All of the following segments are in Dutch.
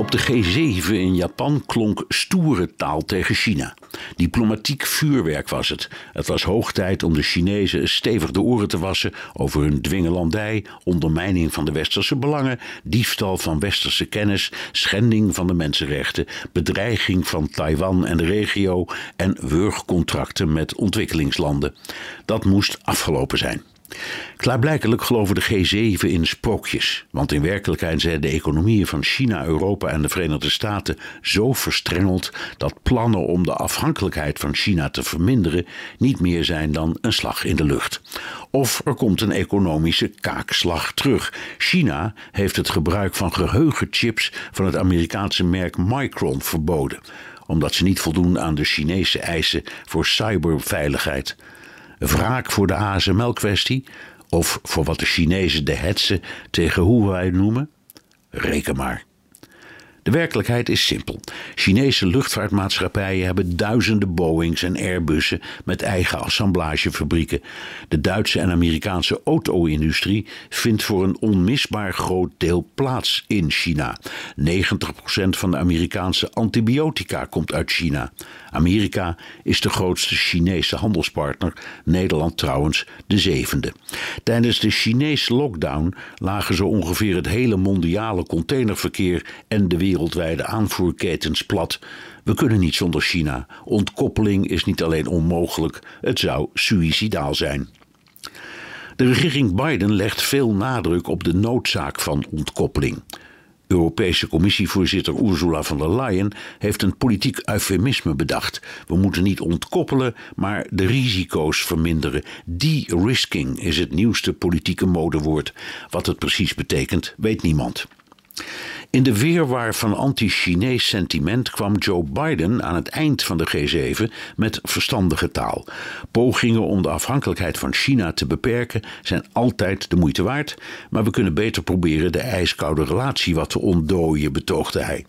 Op de G7 in Japan klonk stoere taal tegen China. Diplomatiek vuurwerk was het. Het was hoog tijd om de Chinezen stevig de oren te wassen over hun dwingelandij, ondermijning van de westerse belangen, diefstal van westerse kennis, schending van de mensenrechten, bedreiging van Taiwan en de regio en wurgcontracten met ontwikkelingslanden. Dat moest afgelopen zijn. Klaarblijkelijk geloven de G7 in sprookjes, want in werkelijkheid zijn de economieën van China, Europa en de Verenigde Staten zo verstrengeld dat plannen om de afhankelijkheid van China te verminderen niet meer zijn dan een slag in de lucht. Of er komt een economische kaakslag terug. China heeft het gebruik van geheugenchips van het Amerikaanse merk Micron verboden, omdat ze niet voldoen aan de Chinese eisen voor cyberveiligheid. Wraak voor de ASML-kwestie? Of voor wat de Chinezen de hetze tegen Huawei noemen? Reken maar. De werkelijkheid is simpel. Chinese luchtvaartmaatschappijen hebben duizenden Boeings en Airbussen met eigen assemblagefabrieken. De Duitse en Amerikaanse auto-industrie vindt voor een onmisbaar groot deel plaats in China. 90% van de Amerikaanse antibiotica komt uit China. Amerika is de grootste Chinese handelspartner, Nederland trouwens de zevende. Tijdens de Chinese lockdown lagen zo ongeveer het hele mondiale containerverkeer en de wereldwijde aanvoerketens plat. We kunnen niet zonder China. Ontkoppeling is niet alleen onmogelijk, het zou suïcidaal zijn. De regering Biden legt veel nadruk op de noodzaak van ontkoppeling. Europese Commissievoorzitter Ursula von der Leyen heeft een politiek eufemisme bedacht. We moeten niet ontkoppelen, maar de risico's verminderen. De-risking is het nieuwste politieke modewoord. Wat het precies betekent, weet niemand. In de weerwaar van anti-Chinees sentiment kwam Joe Biden aan het eind van de G7 met verstandige taal. Pogingen om de afhankelijkheid van China te beperken zijn altijd de moeite waard, maar we kunnen beter proberen de ijskoude relatie wat te ontdooien, betoogde hij.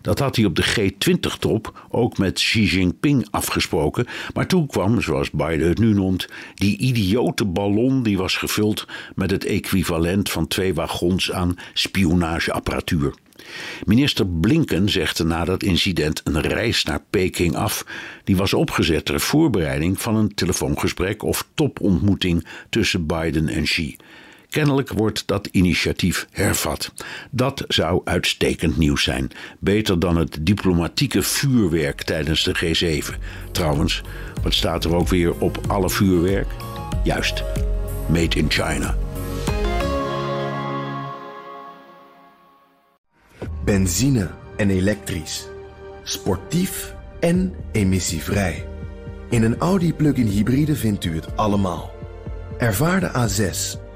Dat had hij op de G20-top ook met Xi Jinping afgesproken. Maar toen kwam, zoals Biden het nu noemt, die idiote ballon die was gevuld met het equivalent van twee wagons aan spionageapparatuur. Minister Blinken zegde na dat incident een reis naar Peking af. Die was opgezet ter voorbereiding van een telefoongesprek of topontmoeting tussen Biden en Xi. Kennelijk wordt dat initiatief hervat. Dat zou uitstekend nieuws zijn. Beter dan het diplomatieke vuurwerk tijdens de G7. Trouwens, wat staat er ook weer op alle vuurwerk? Juist, made in China. Benzine en elektrisch. Sportief en emissievrij. In een Audi plug-in hybride vindt u het allemaal. Ervaar de A6,